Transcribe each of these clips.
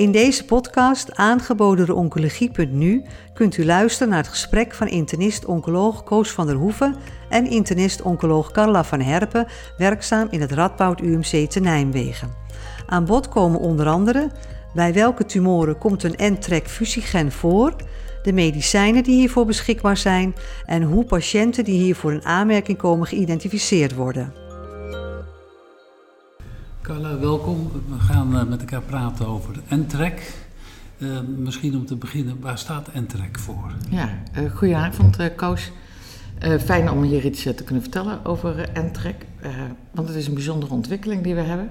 In deze podcast, aangeboden door Oncologie.nu, kunt u luisteren naar het gesprek van internist-oncoloog Koos van der Hoeven en internist-oncoloog Carla van Herpen, werkzaam in het Radboud UMC te Nijmegen. Aan bod komen onder andere bij welke tumoren komt een NTRK fusiegen voor, de medicijnen die hiervoor beschikbaar zijn en hoe patiënten die hiervoor in aanmerking komen geïdentificeerd worden. Carla, welkom. We gaan uh, met elkaar praten over NTREC. Uh, misschien om te beginnen, waar staat NTREC voor? Ja, uh, goedenavond Koos. fijn om hier iets te kunnen vertellen over NTREC. want het is een bijzondere ontwikkeling die we hebben.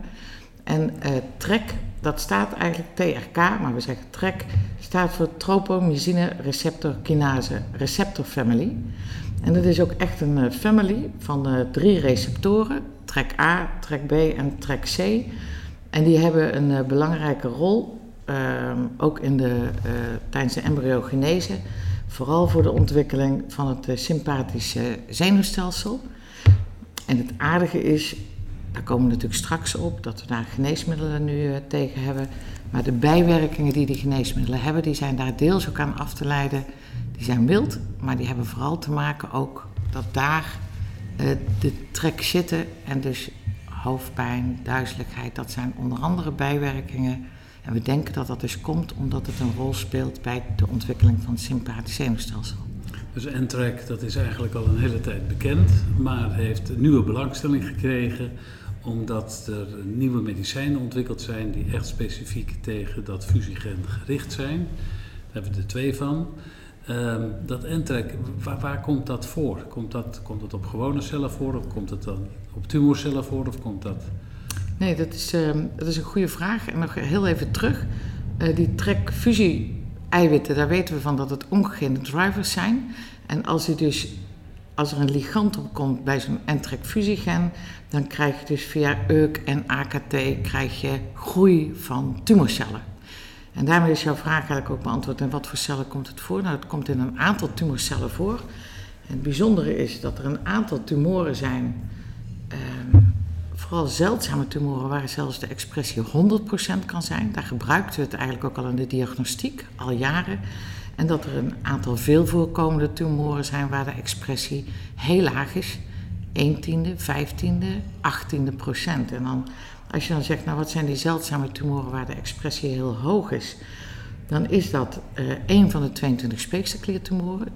En TREC, dat staat eigenlijk TRK, maar we zeggen TREC, staat voor Tropomycine Receptor Kinase Receptor Family. En dat is ook echt een family van drie receptoren trek A, trek B en trek C. En die hebben een uh, belangrijke rol, uh, ook in de, uh, tijdens de embryogenese, vooral voor de ontwikkeling van het eh, sympathische zenuwstelsel. En het aardige is, daar komen we natuurlijk straks op, dat we daar geneesmiddelen nu tegen hebben. Maar de bijwerkingen die die geneesmiddelen hebben, die zijn daar deels ook aan af te leiden. Die zijn mild, maar die hebben vooral te maken ook dat daar de trek zitten en dus hoofdpijn, duizeligheid, dat zijn onder andere bijwerkingen. En we denken dat dat dus komt omdat het een rol speelt bij de ontwikkeling van het sympathisch zenuwstelsel. Dus NTREC, dat is eigenlijk al een hele tijd bekend, maar heeft nieuwe belangstelling gekregen omdat er nieuwe medicijnen ontwikkeld zijn die echt specifiek tegen dat fusiegen gericht zijn. Daar hebben we er twee van. Um, dat NTREC, waar, waar, komt dat voor? Komt dat, komt dat op gewone cellen voor of komt het dan op tumorcellen voor of komt dat... Nee, dat is, uh, dat is een goede vraag. En nog heel even terug. Uh, die TREC-fusie-eiwitten, daar weten we van dat het ongegene drivers zijn. En als, je dus, als er een ligand opkomt bij zo'n NTREC-fusiegen, dan krijg je dus via EUK en AKT krijg je groei van tumorcellen. En daarmee is jouw vraag eigenlijk ook beantwoord. En wat voor cellen komt het voor? Nou, het komt in een aantal tumorcellen voor. En het bijzondere is dat er een aantal tumoren zijn, eh, vooral zeldzame tumoren, waar zelfs de expressie 100% kan zijn. Daar gebruiken we het eigenlijk ook al in de diagnostiek, al jaren. En dat er een aantal veel voorkomende tumoren zijn waar de expressie heel laag is. 1 tiende, 15e, 18e procent. En dan als je dan zegt, nou wat zijn die zeldzame tumoren waar de expressie heel hoog is, dan is dat uh, een van de 22 speekselkliertumoren.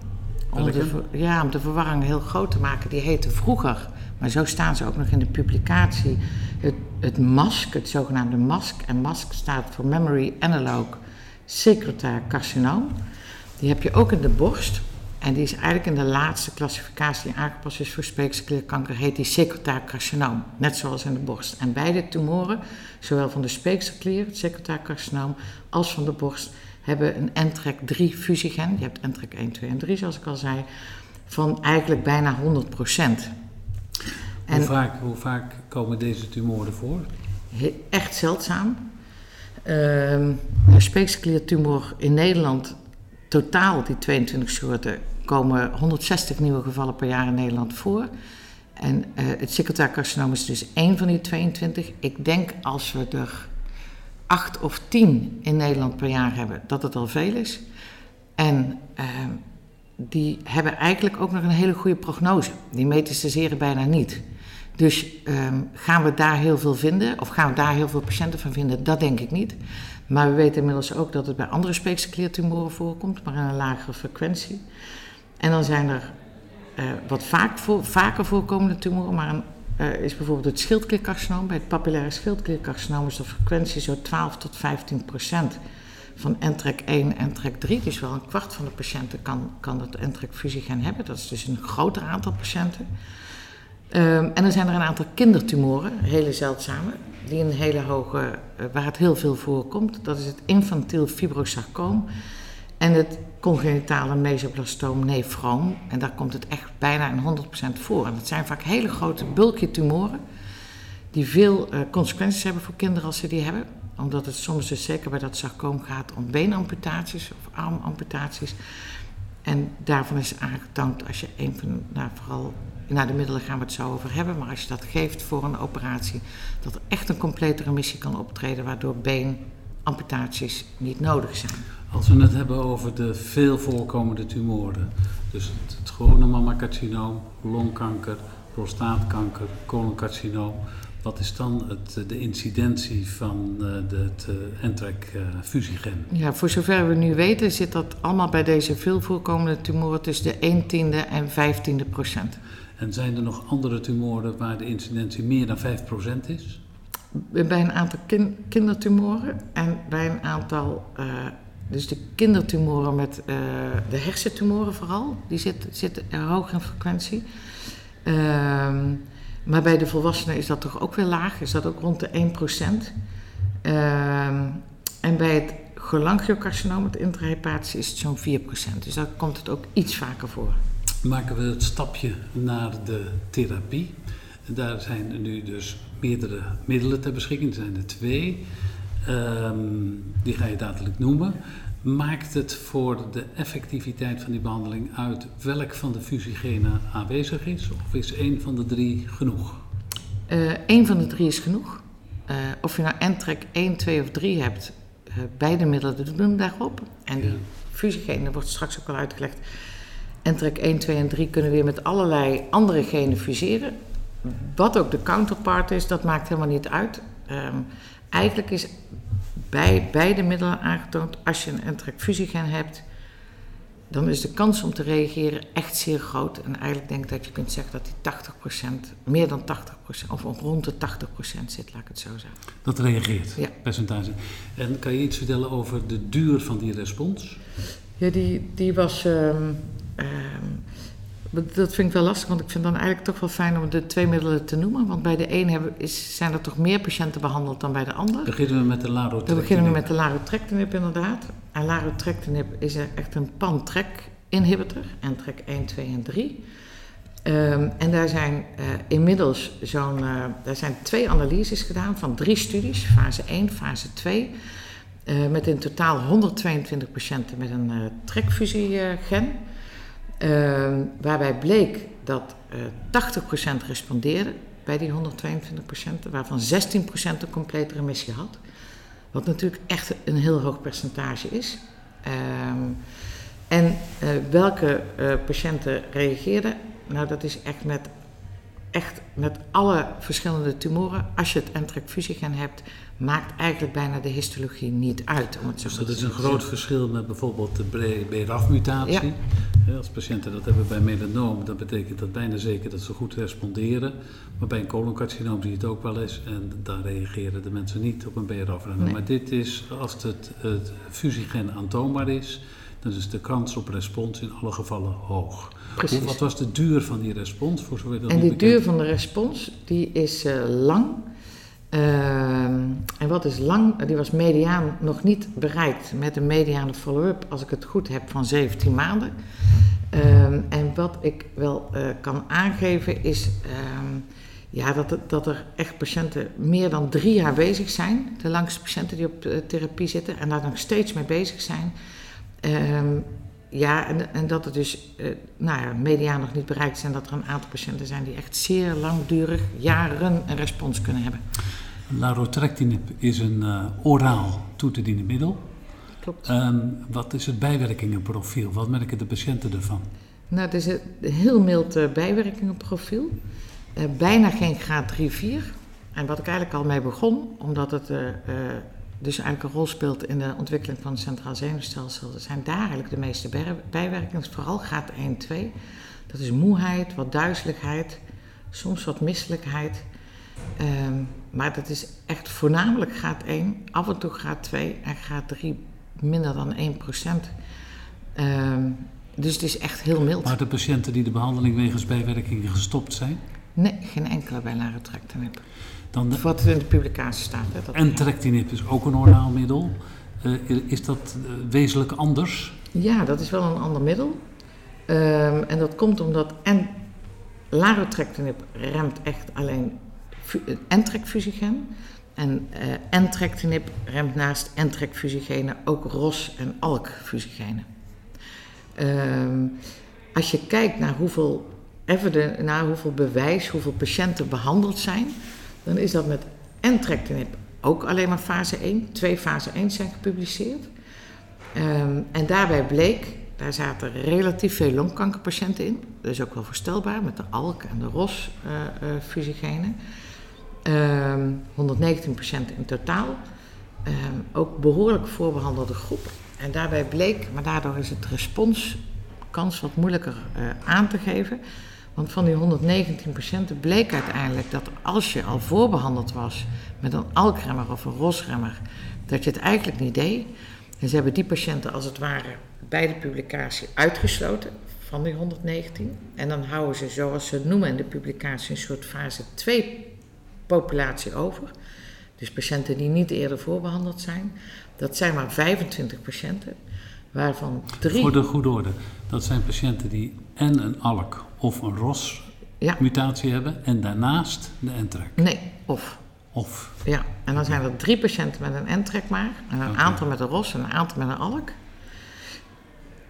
Om de, ja, om de verwarring heel groot te maken, die heette vroeger, maar zo staan ze ook nog in de publicatie, het, het MASC, het zogenaamde MASC. En MASC staat voor Memory Analog Secretaire Carcinoom. Die heb je ook in de borst. En die is eigenlijk in de laatste klassificatie die aangepast is voor speekselklierkanker, heet die carcinoom, net zoals in de borst. En beide tumoren, zowel van de speekselklier, het secretair carcinoom, als van de borst, hebben een NTRK 3 fusiegen. Je hebt NTRK 1, 2 en 3, zoals ik al zei, van eigenlijk bijna 100 procent. Hoe, vaak, hoe vaak komen deze tumoren voor? Echt zeldzaam. Uh, een speekselkliertumor in Nederland, totaal die 22 soorten, komen 160 nieuwe gevallen per jaar in Nederland voor. En uh, het secretaarcarcinoom is dus één van die 22. Ik denk als we er acht of tien in Nederland per jaar hebben, dat het al veel is. En uh, die hebben eigenlijk ook nog een hele goede prognose. Die metastaseren bijna niet. Dus um, gaan we daar heel veel vinden, of gaan we daar heel veel patiënten van vinden? Dat denk ik niet. Maar we weten inmiddels ook dat het bij andere speekselkliertumoren voorkomt, maar in een lagere frequentie. En dan zijn er uh, wat vaak vaker voorkomende tumoren, maar een, uh, is bijvoorbeeld het schildkliercarcinoom. Bij het papillaire schildkliercarcinoom is de frequentie zo 12 tot 15 procent van NTREC 1 en NTREC 3. Dus wel een kwart van de patiënten kan, kan dat NTREC fusiegen hebben. Dat is dus een groter aantal patiënten. Um, en dan zijn er een aantal kindertumoren, hele zeldzame, die een hele hoge, uh, waar het heel veel voorkomt. Dat is het infantiel fibrosarcoom en het congenitale mesoblastoom nefroom. En daar komt het echt bijna in 100% voor. En dat zijn vaak hele grote, bulky tumoren die veel uh, consequenties hebben voor kinderen als ze die hebben. Omdat het soms dus zeker bij dat sarcoom gaat om beenamputaties of armamputaties. En daarvan is aangetoond als je een van, nou vooral naar de middelen gaan we het zo over hebben, maar als je dat geeft voor een operatie, dat er echt een complete remissie kan optreden, waardoor been amputaties niet nodig zijn. Als we het hebben over de veel voorkomende tumoren, dus het, het gewone mammacarcinoom, longkanker, prostaatkanker, coloncarcinoom, wat is dan het, de incidentie van uh, de, het uh, NTRK-fusiegen? Ja, voor zover we nu weten zit dat allemaal bij deze veel voorkomende tumoren tussen de 1 tiende en 15 procent. En zijn er nog andere tumoren waar de incidentie meer dan 5 procent is? Bij een aantal kin kindertumoren en bij een aantal, uh, dus de kindertumoren met de hersentumoren vooral, die zitten zit hoog in frequentie. Ehm, maar bij de volwassenen is dat toch ook weer laag, is dat ook rond de 1%. Ehm, en bij het cholangiocarcinoom, het intrahepatische, is het zo'n 4%. Dus daar komt het ook iets vaker voor. Maken we het stapje naar de therapie. Daar zijn nu dus meerdere middelen ter beschikking. Er zijn er twee. Um, die ga je dadelijk noemen. Maakt het voor de effectiviteit van die behandeling uit welk van de fusiegenen aanwezig is? Of is één van de drie genoeg? Eén uh, van de drie is genoeg. Uh, of je nou Entrek 1, 2 of 3 hebt, uh, beide middelen doen daarop. En die fusiegenen, wordt straks ook al uitgelegd. Entrek 1, 2 en 3 kunnen weer met allerlei andere genen fuseren. Wat ook de counterpart is, dat maakt helemaal niet uit. Um, eigenlijk is bij beide middelen aangetoond, als je een entrecfusiegen hebt, dan is de kans om te reageren echt zeer groot. En eigenlijk denk ik dat je kunt zeggen dat die 80%, meer dan 80%, of rond de 80% zit, laat ik het zo zeggen. Dat reageert, ja. percentage. En kan je iets vertellen over de duur van die respons? Ja, die, die was. Um, um, dat vind ik wel lastig, want ik vind dan eigenlijk toch wel fijn om de twee middelen te noemen. Want bij de een hebben, is, zijn er toch meer patiënten behandeld dan bij de ander. Beginnen we met de larotrectinib. Dan beginnen we met de larotrectinib inderdaad. En larotrectinib is echt een pan-trek-inhibitor. En trek 1, 2 en 3. Um, en daar zijn uh, inmiddels zo'n, uh, daar zijn twee analyses gedaan van drie studies, fase 1, fase 2. Uh, met in totaal 122 patiënten met een trekfusie-gen. Uh, waarbij bleek dat uh, 80% respondeerde bij die 122 patiënten, waarvan 16% een complete remissie had. Wat natuurlijk echt een heel hoog percentage is. Um, en uh, welke uh, patiënten reageerden? Nou, dat is echt met, echt met alle verschillende tumoren. Als je het entrecfusiegen hebt, maakt eigenlijk bijna de histologie niet uit. Om het zo dus dat is een groot verschil met bijvoorbeeld de BRAF-mutatie. Ja. Als patiënten dat hebben bij melanoom, dan betekent dat bijna zeker dat ze goed responderen. Maar bij een coloncarcinoom zie je het ook wel eens en daar reageren de mensen niet op een BRAF. Nee. Maar dit is, als het, het fusiegen aantoonbaar is, dan is de kans op respons in alle gevallen hoog. Precies. Hoe, wat was de duur van die respons? Voor zover dat en die duur van de respons die is uh, lang. Uh, en wat is lang? Die was mediaan nog niet bereikt met een mediane follow-up, als ik het goed heb, van 17 maanden. Uh, en wat ik wel uh, kan aangeven is ehm, ja, dat, dat er echt patiënten meer dan drie jaar bezig zijn. De langste patiënten die op therapie zitten en daar nog steeds mee bezig zijn. Ja, en, en, dat het dus uh, nou ja, mediaan nog niet bereikt en dat er een aantal patiënten zijn die echt zeer langdurig, jaren een respons kunnen hebben. Larotrectinib is een uh, oraal toe te dienen middel. Klopt. Um, wat is het bijwerkingenprofiel? Wat merken de patiënten ervan? Nou, het is een heel mild uh, bijwerkingenprofiel. bijna geen graad 3-4. En wat ik eigenlijk al mee begon, omdat het dus eigenlijk een rol speelt in de ontwikkeling van het centraal zenuwstelsel, zijn daar eigenlijk de meeste bijwerkingen, vooral graad 1, 2. Dat is moeheid, wat duizeligheid, soms wat misselijkheid. Um, maar dat is echt voornamelijk graad 1, af en toe graad 2 en graad 3 minder dan 1 procent. Um, dus het is echt heel mild. Maar de patiënten die de behandeling wegens bijwerkingen gestopt zijn? Nee, geen enkele bij larotrectinib. Dan de, wat in de publicatie staat. Hè, dat entrectinib is ook een oraal middel. Uh, is dat uh, wezenlijk anders? Ja, dat is wel een ander middel. Um, en dat komt omdat en larotrectinib remt echt alleen entrecfusiegen. En uh, remt naast entrecfusigenen ook ROS- en ALK-fusigenen. Um, als je kijkt naar hoeveel, even naar hoeveel bewijs, hoeveel patiënten behandeld zijn dan is dat met entrectinib ook alleen maar fase 1. Twee fase 1 zijn gepubliceerd. Ehm, en daarbij bleek, daar zaten relatief veel longkankerpatiënten in. Dat is ook wel voorstelbaar met de ALK en de ROS uh, fusiegenen. Um, 119 patiënten in totaal. Um, ook behoorlijk voorbehandelde groep. En daarbij bleek, maar daardoor is het responskans wat moeilijker uh, aan te geven. Want van die 119 patiënten bleek uiteindelijk dat als je al voorbehandeld was met een alkremmer of een rosremmer, dat je het eigenlijk niet deed. En ze hebben die patiënten als het ware bij de publicatie uitgesloten van die 119. En dan houden ze, zoals ze noemen in de publicatie, een soort fase 2 populatie over. Dus patiënten die niet eerder voorbehandeld zijn. Dat zijn maar 25 patiënten, waarvan drie... Voor de goede orde, dat zijn patiënten die en een ALK of een ROS-mutatie ja. hebben en daarnaast de NTREK? Nee, of. Of? Ja, en dan zijn er drie patiënten met een NTREK maar, en een okay. aantal met een ROS en een aantal met een ALK.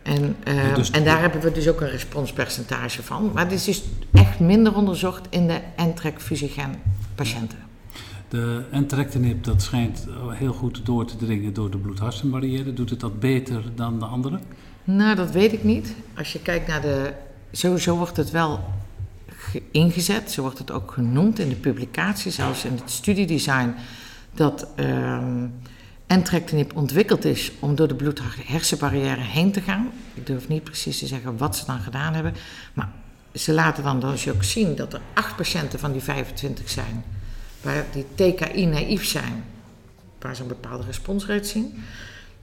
En, uh, ja, dus en daar hebben we dus ook een responspercentage van. Maar dit is dus echt minder onderzocht in de NTREK-fusigen patiënten. De entrectinib dat schijnt heel goed door te dringen door de bloed-hartstenbarrière. Doet het dat beter dan de andere? Nou, dat weet ik niet. Als je kijkt naar de... Sowieso wordt het wel ingezet. Zo wordt het ook genoemd in de publicatie, zelfs in het studiedesign. Dat um, entrectinib ontwikkeld is om door de bloed-hersenbarrière heen te gaan. Ik durf niet precies te zeggen wat ze dan gedaan hebben. Maar ze laten dan dus ook zien dat er acht patiënten van die 25 zijn waar die TKI-naïef zijn, waar ze een bepaalde responsrate zien.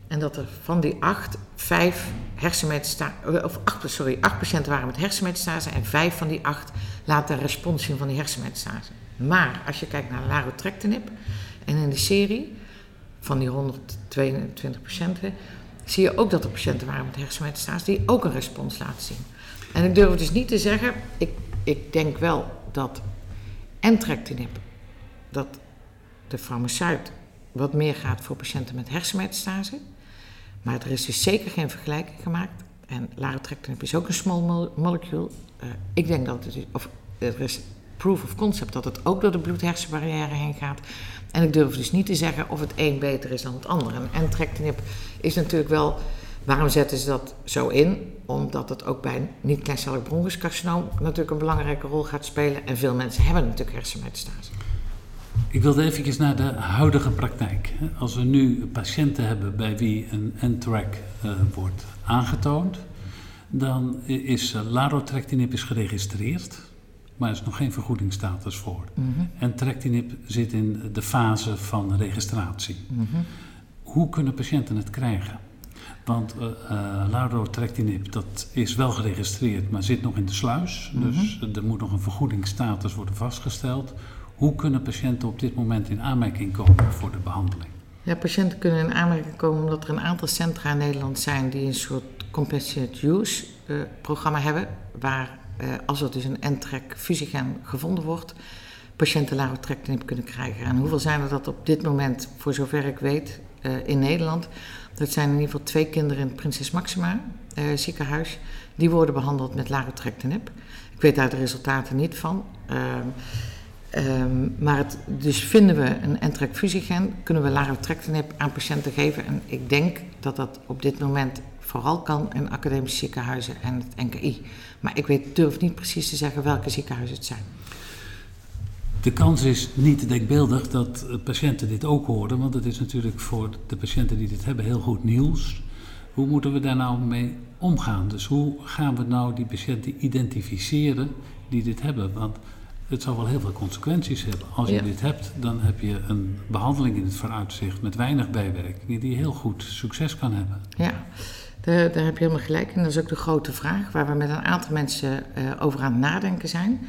En dat er van die acht, vijf hersenmetastase, of acht, sorry, acht patiënten waren met hersenmetastase en vijf van die acht laten respons zien van die hersenmetastase. Maar als je kijkt naar larotrectinib en in de serie van die 122 patiënten, zie je ook dat er patiënten waren met hersenmetastase die ook een respons laten zien. En ik durf dus niet te zeggen, ik, ik denk wel dat entrectinib dat de farmaceut wat meer gaat voor patiënten met hersenmetastase. Maar er is dus zeker geen vergelijking gemaakt. En larotrectinib is ook een small molecule. Uh, ik denk dat het of er is proof of concept dat het ook door de bloed-hersenbarrière heen gaat. En ik durf dus niet te zeggen of het een beter is dan het ander. En entrectinib is natuurlijk wel... Waarom zetten ze dat zo in? Omdat het ook bij niet-kleincellig bronchuscarcinoom natuurlijk een belangrijke rol gaat spelen. En veel mensen hebben natuurlijk hersenmetastase. Ik wilde even naar de huidige praktijk. Als we nu patiënten hebben bij wie een NTRAC uh, wordt aangetoond, dan is uh, larotrectinib is geregistreerd, maar er is nog geen vergoedingsstatus voor. Mm -hmm. En trectinib zit in de fase van registratie. Mm -hmm. Hoe kunnen patiënten het krijgen? Want uh, uh, dat is wel geregistreerd, maar zit nog in de sluis. Mm -hmm. Dus er moet nog een vergoedingsstatus worden vastgesteld. Hoe kunnen patiënten op dit moment in aanmerking komen voor de behandeling? Ja, patiënten kunnen in aanmerking komen omdat er een aantal centra in Nederland zijn die een soort compassionate use uh, programma hebben. Waar als er dus een NTREC fusiegen gevonden wordt, patiënten larotrectinib kunnen krijgen. En hoeveel zijn er dat op dit moment, voor zover ik weet, uh, in Nederland? Dat zijn in ieder geval twee kinderen in het Prinses Maxima ziekenhuis. Die worden behandeld met larotrectinib. Ik weet daar de resultaten niet van. Um, maar het, dus vinden we een entrecfusiegen, kunnen we larotrectinib aan patiënten geven. En ik denk dat dat op dit moment vooral kan in academische ziekenhuizen en het NKI. Maar ik weet, durf niet precies te zeggen welke ziekenhuizen het zijn. De kans is niet denkbeeldig dat patiënten dit ook horen, want het is natuurlijk voor de patiënten die dit hebben heel goed nieuws. Hoe moeten we daar nou mee omgaan? Dus hoe gaan we nou die patiënten identificeren die dit hebben? Want het zal wel heel veel consequenties hebben. Als je dit hebt, dan heb je een behandeling in het vooruitzicht met weinig bijwerkingen die heel goed succes kan hebben. Ja, daar, daar heb je helemaal gelijk. En dat is ook de grote vraag waar we met een aantal mensen uh, over aan het nadenken zijn.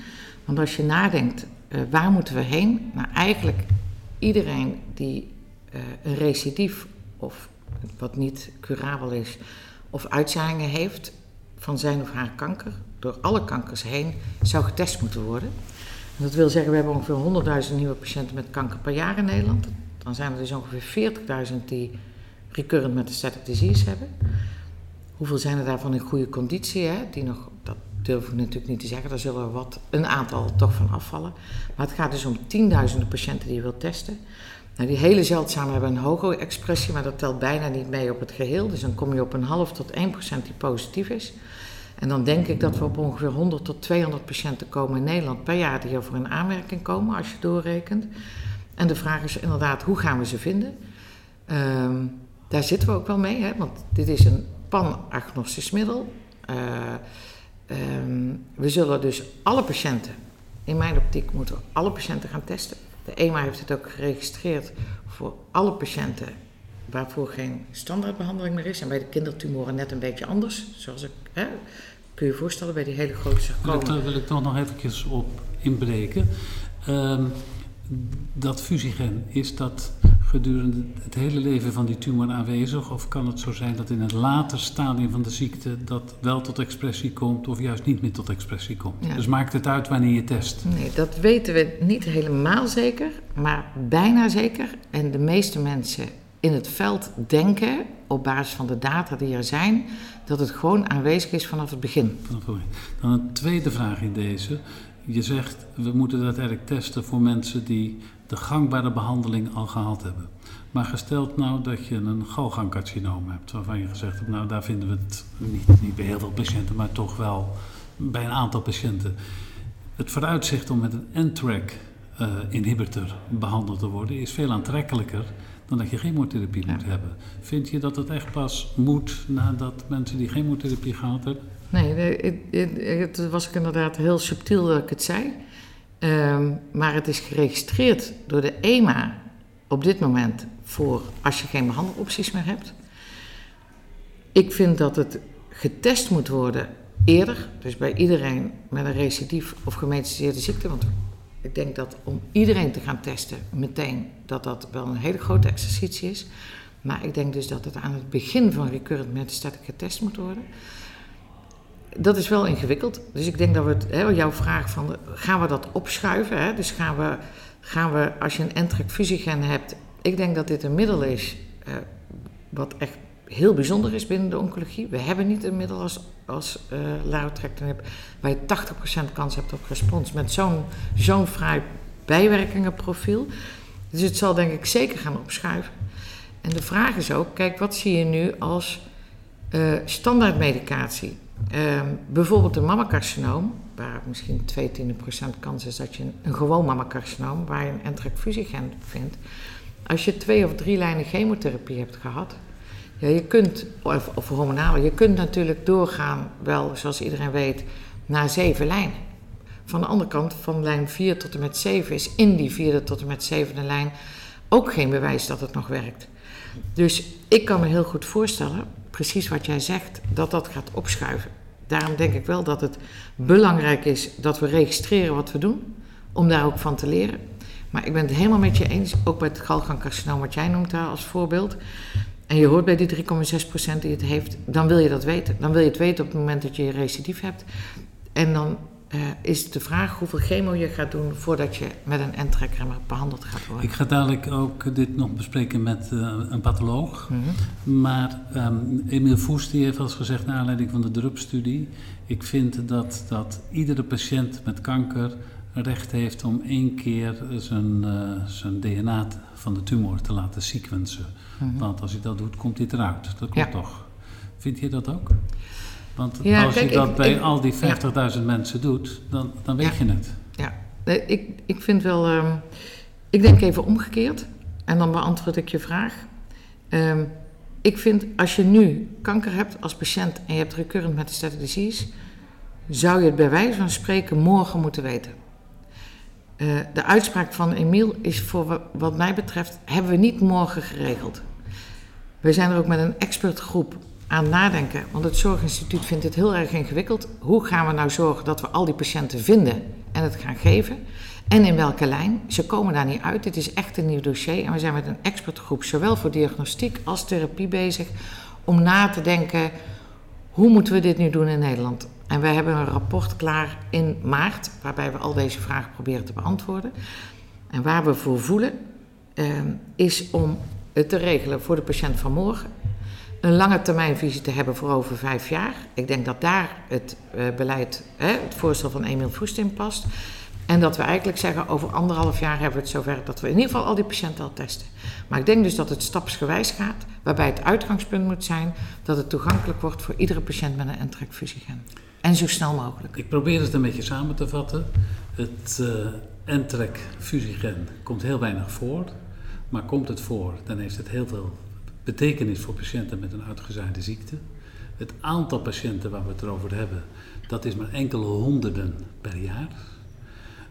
Want als je nadenkt, uh, waar moeten we heen? Nou, eigenlijk iedereen die uh, een recidief of wat niet curabel is, of uitzaaiingen heeft van zijn of haar kanker, door alle kankers heen, zou getest moeten worden. Dat wil zeggen, we hebben ongeveer 100.000 nieuwe patiënten met kanker per jaar in Nederland. Dan zijn er dus ongeveer 40.000 die recurrent metastatic disease hebben. Hoeveel zijn er daarvan in goede conditie? Hè? Die nog, dat durf ik natuurlijk niet te zeggen, daar zullen er wat, een aantal toch van afvallen. Maar het gaat dus om tienduizenden patiënten die je wilt testen. Nou, die hele zeldzame hebben een hoge expressie, maar dat telt bijna niet mee op het geheel. Dus dan kom je op een half tot 1 procent die positief is. En dan denk ik dat we op ongeveer 100 tot 200 patiënten komen in Nederland per jaar die over een aanmerking komen, als je doorrekent. En de vraag is inderdaad, hoe gaan we ze vinden? Ehm, daar zitten we ook wel mee, hè? want dit is een pan-agnostisch middel. Uh, um, we zullen dus alle patiënten, in mijn optiek moeten we alle patiënten gaan testen. De EMA heeft het ook geregistreerd voor alle patiënten waarvoor geen standaardbehandeling meer is. En bij de kindertumoren net een beetje anders. Zoals ik, hè, kun je je voorstellen, bij die hele grote sarcomen. Daar wil ik toch nog eventjes op inbreken. Um, dat fusiegen, is dat gedurende het hele leven van die tumor aanwezig? Of kan het zo zijn dat in een later stadium van de ziekte dat wel tot expressie komt of juist niet meer tot expressie komt? Dus maakt het uit wanneer je test? Nee, dat weten we niet helemaal zeker, maar bijna zeker. En de meeste mensen in het veld denken, op basis van de data die er zijn, dat het gewoon aanwezig is het. Vanaf het begin. Dan een tweede vraag in deze. Je zegt, we moeten dat eigenlijk testen voor mensen die de gangbare behandeling al gehad hebben. Maar gesteld nou dat je een galgangcarcinoom hebt, waarvan je gezegd hebt, nou daar vinden we het niet, niet bij heel veel patiënten, maar toch wel bij een aantal patiënten. Het vooruitzicht om met een NTRAC uh, inhibitor behandeld te worden is veel aantrekkelijker dan dat je chemotherapie moet hebben. Vind je dat het echt pas moet nadat mensen die chemotherapie gehad hebben? Nee, het was ik inderdaad heel subtiel dat ik het zei. Um, maar het is geregistreerd door de EMA op dit moment voor als je geen behandelopties meer hebt. Ik vind dat het getest moet worden eerder, dus bij iedereen met een recidief of gemetastaseerde ziekte. Want ik denk dat om iedereen te gaan testen meteen, dat dat wel een hele grote exercitie is. Maar ik denk dus dat het aan het begin van recurrent metastatic getest moet worden dat is wel ingewikkeld. Dus ik denk dat we het, hè, jouw vraag van, gaan we dat opschuiven? Hè? Dus gaan we, gaan we, als je een NTRK fusiegen hebt, ik denk dat dit een middel is uh, wat echt heel bijzonder is binnen de oncologie. We hebben niet een middel als, als uh, waar je 80% kans hebt op respons met zo'n zo'n fraai bijwerkingenprofiel. Dus het zal denk ik zeker gaan opschuiven. En de vraag is ook, kijk, wat zie je nu als uh, standaardmedicatie? Uh, bijvoorbeeld een mammacarcinoom, waar misschien 22% kans is dat je een, gewoon mammacarcinoom, waar je een entrecfusiegen vindt. Als je twee of drie lijnen chemotherapie hebt gehad, ja, je kunt, of, of hormonale, je kunt natuurlijk doorgaan, wel zoals iedereen weet, naar zeven lijnen. Van de andere kant, van lijn 4 tot en met 7 is in die vierde tot en met zevende lijn ook geen bewijs dat het nog werkt. Dus ik kan me heel goed voorstellen precies wat jij zegt, dat dat gaat opschuiven. Daarom denk ik wel dat het belangrijk is dat we registreren wat we doen, om daar ook van te leren. Maar ik ben het helemaal met je eens, ook bij het galgangcarcinoom wat jij noemt daar als voorbeeld. En je hoort bij die 3,6% die het heeft, dan wil je dat weten. Dan wil je het weten op het moment dat je je recidief hebt. En dan uh, is de vraag hoeveel chemo je gaat doen voordat je met een N-trekkeremmer behandeld gaat worden. Ik ga dadelijk ook dit nog bespreken met uh, een patholoog. Mm -hmm. Maar um, Emiel Voes die heeft als gezegd, naar aanleiding van de DRUP-studie... ik vind dat, dat iedere patiënt met kanker recht heeft om één keer zijn, uh, zijn DNA van de tumor te laten sequencen. Mm -hmm. Want als hij dat doet, komt hij eruit. Dat klopt ja. toch? Vind je dat ook? Want ja, als kijk, je dat ik, bij ik, al die 50.000 ja. mensen doet, dan, dan weet ja. je het. Ja, ik, ik vind wel. Um, ik denk even omgekeerd en dan beantwoord ik je vraag. Um, ik vind als je nu kanker hebt als patiënt en je hebt recurrent metastatic disease, zou je het bij wijze van spreken morgen moeten weten. Uh, de uitspraak van Emiel is voor wat mij betreft, hebben we niet morgen geregeld. We zijn er ook met een expertgroep aan nadenken. Want het Zorginstituut vindt het heel erg ingewikkeld. Hoe gaan we nou zorgen dat we al die patiënten vinden en het gaan geven? En in welke lijn? Ze komen daar niet uit. Dit is echt een nieuw dossier. En we zijn met een expertgroep, zowel voor diagnostiek als therapie bezig, om na te denken: hoe moeten we dit nu doen in Nederland? En wij hebben een rapport klaar in maart, waarbij we al deze vragen proberen te beantwoorden. En waar we voor voelen, eh, is om het te regelen voor de patiënt van morgen een lange termijnvisie te hebben voor over vijf jaar. Ik denk dat daar het uh, beleid, het voorstel van Emiel Voest in past. En dat we eigenlijk zeggen, over anderhalf jaar hebben we het zover dat we in ieder geval al die patiënten al testen. Maar ik denk dus dat het stapsgewijs gaat, waarbij het uitgangspunt moet zijn dat het toegankelijk wordt voor iedere patiënt met een N-trek fusiegen. En zo snel mogelijk. Ik probeer het een beetje samen te vatten. Het uh, N-trek fusiegen komt heel weinig voor. Maar komt het voor, dan heeft het heel veel betekenis voor patiënten met een uitgezaaide ziekte. Het aantal patiënten waar we het over hebben, dat is maar enkele honderden per jaar.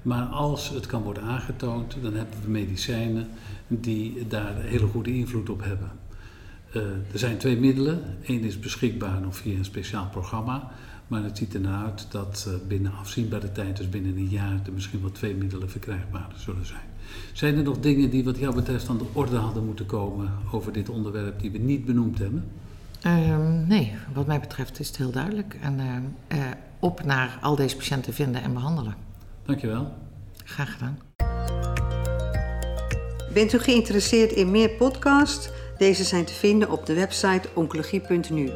Maar als het kan worden aangetoond, dan hebben we medicijnen die daar hele goede invloed op hebben. Uh, er zijn twee middelen. Eén is beschikbaar nog via een speciaal programma. Maar het ziet ernaar uit dat uh, binnen afzienbare tijd, dus binnen een jaar, er misschien wel twee middelen verkrijgbaar zullen zijn. Zijn er nog dingen die wat jou betreft aan de orde hadden moeten komen over dit onderwerp die we niet benoemd hebben? Uh, nee, wat mij betreft is het heel duidelijk. En uh, op naar al deze patiënten vinden en behandelen. Dankjewel. Graag gedaan. Bent u geïnteresseerd in meer podcasts? Deze zijn te vinden op de website oncologie.nu.